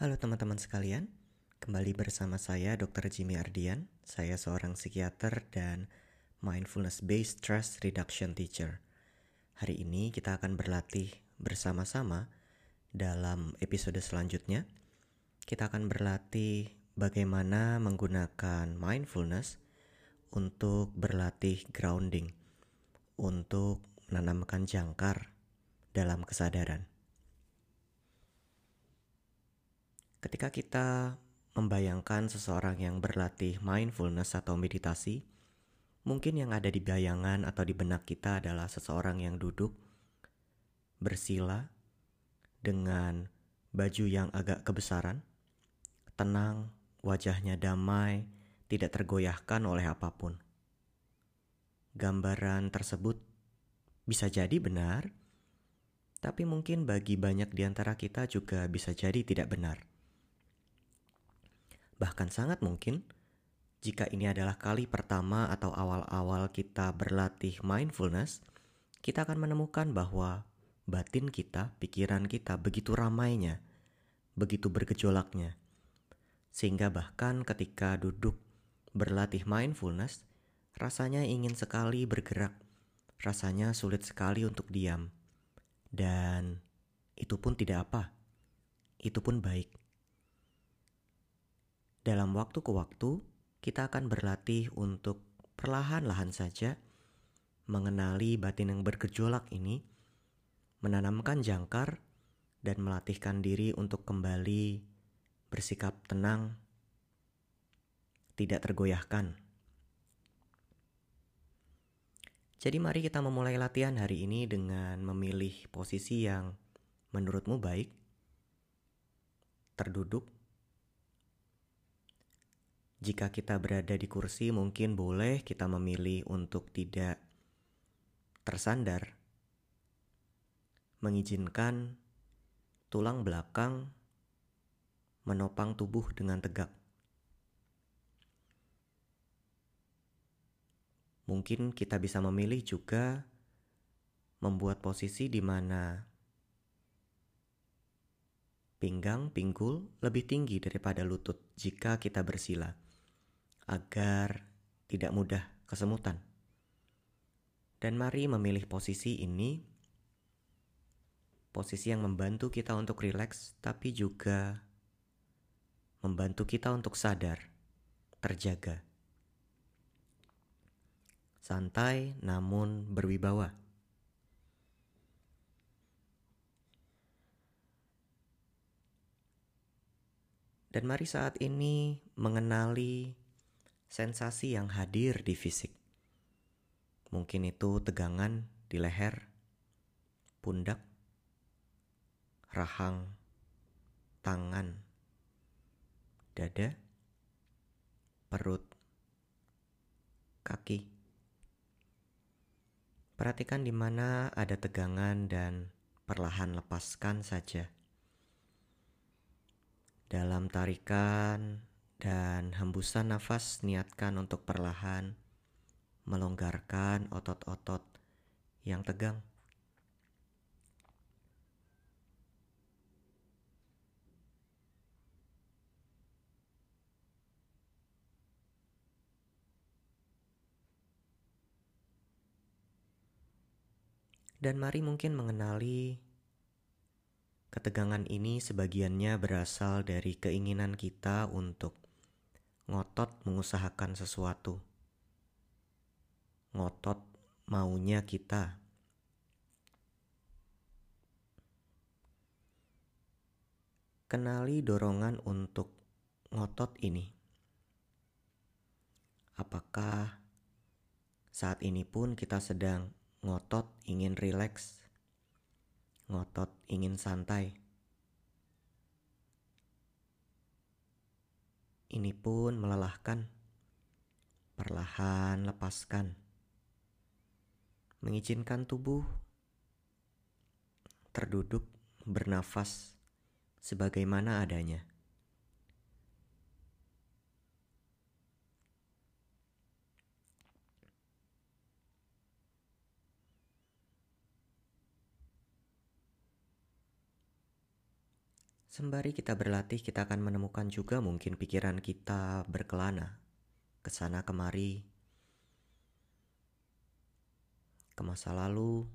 Halo teman-teman sekalian, kembali bersama saya Dr. Jimmy Ardian. Saya seorang psikiater dan mindfulness based stress reduction teacher. Hari ini kita akan berlatih bersama-sama dalam episode selanjutnya. Kita akan berlatih bagaimana menggunakan mindfulness untuk berlatih grounding, untuk menanamkan jangkar dalam kesadaran. Ketika kita membayangkan seseorang yang berlatih mindfulness atau meditasi, mungkin yang ada di bayangan atau di benak kita adalah seseorang yang duduk bersila dengan baju yang agak kebesaran, tenang, wajahnya damai, tidak tergoyahkan oleh apa pun. Gambaran tersebut bisa jadi benar, tapi mungkin bagi banyak di antara kita juga bisa jadi tidak benar. Bahkan sangat mungkin jika ini adalah kali pertama atau awal-awal kita berlatih mindfulness, kita akan menemukan bahwa batin kita, pikiran kita begitu ramainya, begitu bergejolaknya. Sehingga bahkan ketika duduk berlatih mindfulness, rasanya ingin sekali bergerak, rasanya sulit sekali untuk diam. Dan itu pun tidak apa, itu pun baik. Dalam waktu ke waktu, kita akan berlatih untuk perlahan-lahan saja mengenali batin yang bergejolak ini, menanamkan jangkar, dan melatihkan diri untuk kembali bersikap tenang, tidak tergoyahkan. Jadi mari kita memulai latihan hari ini dengan memilih posisi yang menurutmu baik, terduduk, jika kita berada di kursi, mungkin boleh kita memilih untuk tidak tersandar, mengizinkan tulang belakang menopang tubuh dengan tegak. Mungkin kita bisa memilih juga membuat posisi di mana pinggang, pinggul lebih tinggi daripada lutut jika kita bersila agar tidak mudah kesemutan. Dan mari memilih posisi ini, posisi yang membantu kita untuk rileks, tapi juga membantu kita untuk sadar, terjaga. Santai namun berwibawa. Dan mari saat ini mengenali sensasi yang hadir di fisik. Mungkin itu tegangan di leher, pundak, rahang, tangan, dada, perut, kaki. Perhatikan di mana ada tegangan dan perlahan lepaskan saja. Dalam tarikan, dan hembusan nafas niatkan untuk perlahan melonggarkan otot-otot yang tegang. Dan mari mungkin mengenali ketegangan ini sebagiannya berasal dari keinginan kita untuk ngotot mengusahakan sesuatu. Ngotot maunya kita. Kenali dorongan untuk ngotot ini. Apakah saat ini pun kita sedang ngotot ingin rileks, ngotot ingin santai? Ini pun melelahkan. Perlahan lepaskan. Mengizinkan tubuh terduduk bernafas sebagaimana adanya. Sembari kita berlatih, kita akan menemukan juga mungkin pikiran kita berkelana ke sana kemari, ke masa lalu,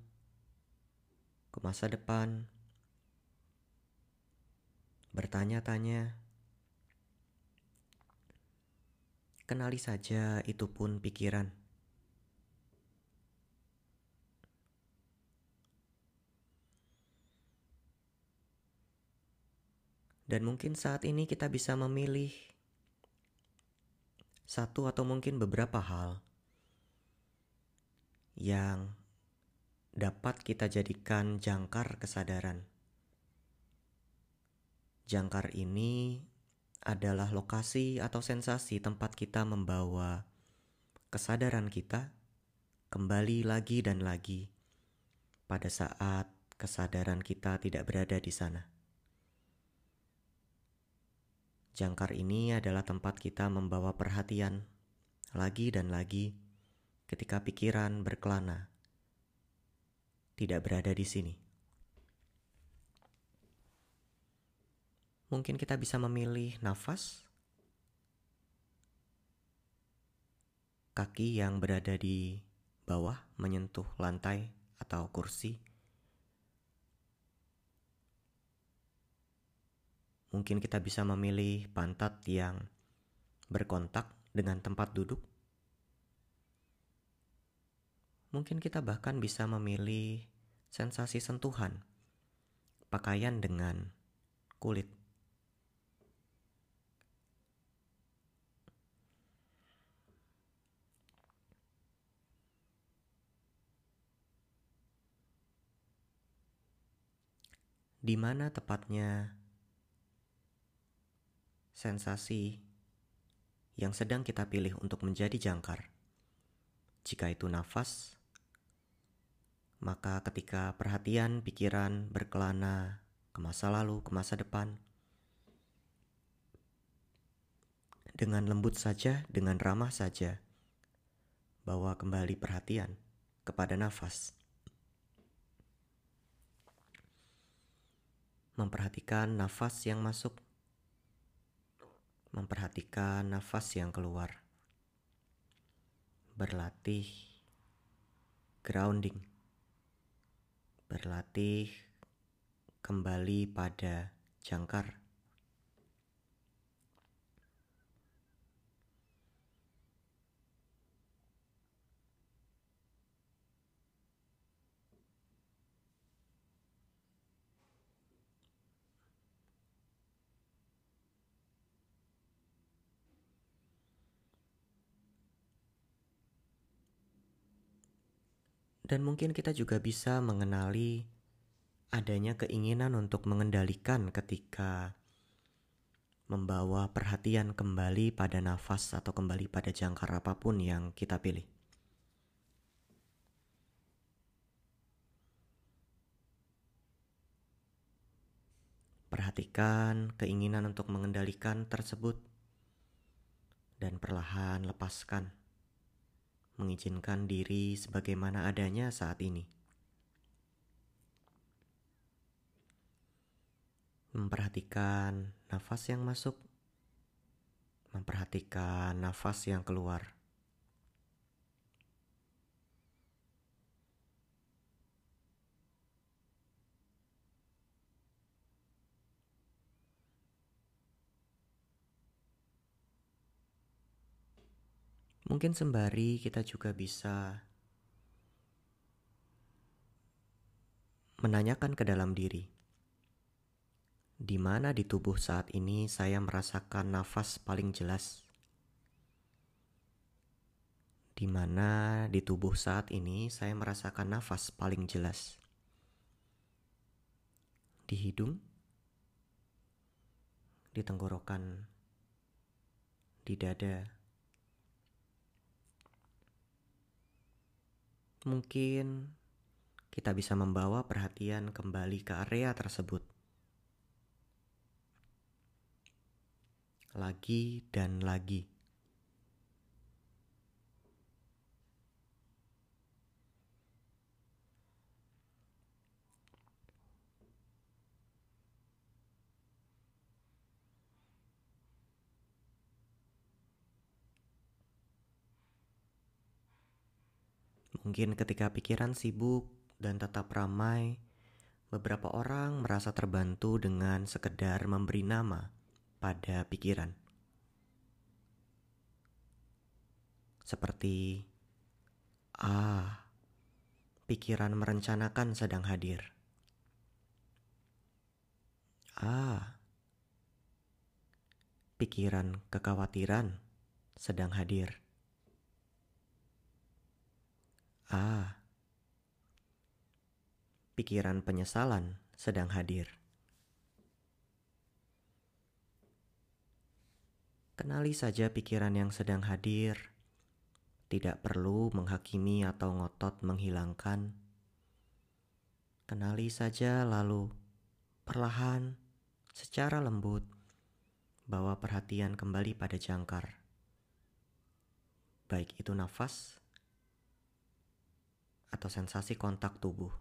ke masa depan, bertanya-tanya. Kenali saja, itu pun pikiran. Dan mungkin saat ini kita bisa memilih satu atau mungkin beberapa hal yang dapat kita jadikan jangkar kesadaran. Jangkar ini adalah lokasi atau sensasi tempat kita membawa kesadaran kita kembali lagi dan lagi pada saat kesadaran kita tidak berada di sana. Jangkar ini adalah tempat kita membawa perhatian lagi dan lagi ketika pikiran berkelana, tidak berada di sini. Mungkin kita bisa memilih nafas, kaki yang berada di bawah menyentuh lantai atau kursi Mungkin kita bisa memilih pantat yang berkontak dengan tempat duduk. Mungkin kita bahkan bisa memilih sensasi sentuhan pakaian dengan kulit. Di mana tepatnya sensasi yang sedang kita pilih untuk menjadi jangkar. Jika itu nafas, maka ketika perhatian pikiran berkelana ke masa lalu, ke masa depan, dengan lembut saja, dengan ramah saja, bawa kembali perhatian kepada nafas. Memperhatikan nafas yang masuk memperhatikan nafas yang keluar, berlatih grounding, berlatih kembali pada jangkar. Dan mungkin kita juga bisa mengenali adanya keinginan untuk mengendalikan ketika membawa perhatian kembali pada nafas atau kembali pada jangkar apa pun yang kita pilih. Perhatikan keinginan untuk mengendalikan tersebut dan perlahan lepaskan mengizinkan diri sebagaimana adanya saat ini. Memperhatikan nafas yang masuk, memperhatikan nafas yang keluar. Mungkin sembari kita juga bisa menanyakan ke dalam diri, di mana di tubuh saat ini saya merasakan nafas paling jelas? Di mana di tubuh saat ini saya merasakan nafas paling jelas? Di hidung, di tenggorokan, di dada, Mungkin kita bisa membawa perhatian kembali ke area tersebut. Lagi dan lagi. Mungkin ketika pikiran sibuk dan tetap ramai, beberapa orang merasa terbantu dengan sekedar memberi nama pada pikiran. Seperti, ah, pikiran merencanakan sedang hadir. Ah, pikiran kekhawatiran sedang hadir. Ah, pikiran penyesalan sedang hadir. Kenali saja pikiran yang sedang hadir. Tidak perlu menghakimi atau ngotot menghilangkan. Kenali saja lalu perlahan, secara lembut, bawa perhatian kembali pada jangkar. Baik itu nafas atau sensasi kontak tubuh.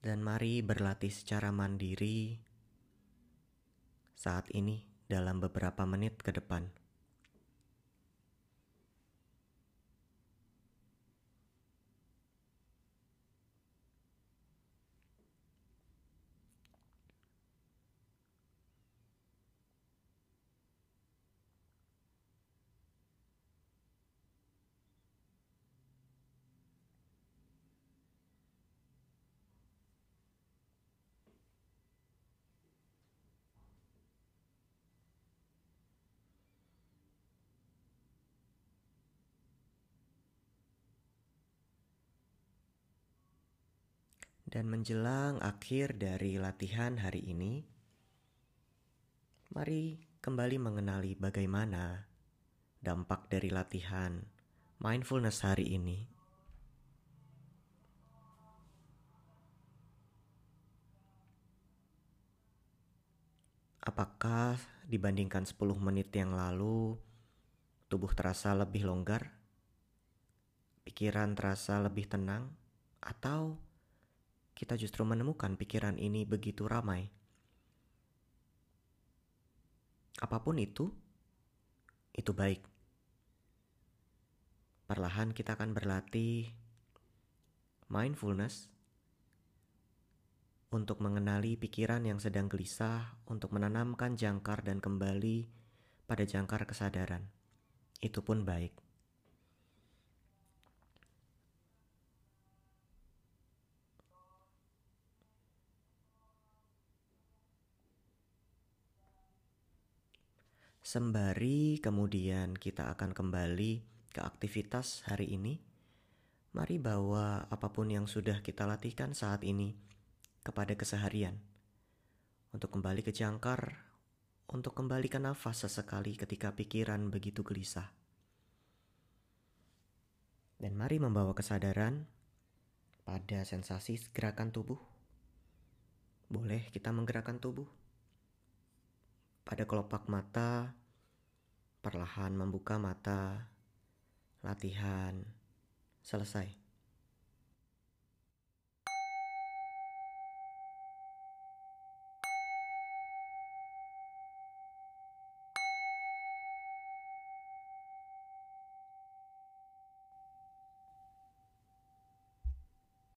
Dan mari berlatih secara mandiri saat ini dalam beberapa menit ke depan. Dan menjelang akhir dari latihan hari ini, mari kembali mengenali bagaimana dampak dari latihan mindfulness hari ini. Apakah dibandingkan 10 menit yang lalu, tubuh terasa lebih longgar? Pikiran terasa lebih tenang? Atau kita justru menemukan pikiran ini begitu ramai. Apa pun itu, itu baik. Perlahan kita akan berlatih mindfulness untuk mengenali pikiran yang sedang gelisah, untuk menanamkan jangkar dan kembali pada jangkar kesadaran. Itu pun baik. Sembari kemudian kita akan kembali ke aktivitas hari ini, mari bawa apa pun yang sudah kita latihkan saat ini kepada keseharian. Untuk kembali ke jangkar, untuk kembali ke nafas sesekali ketika pikiran begitu gelisah. Dan mari membawa kesadaran pada sensasi gerakan tubuh. Boleh kita menggerakkan tubuh pada kelopak mata, perlahan membuka mata, latihan selesai.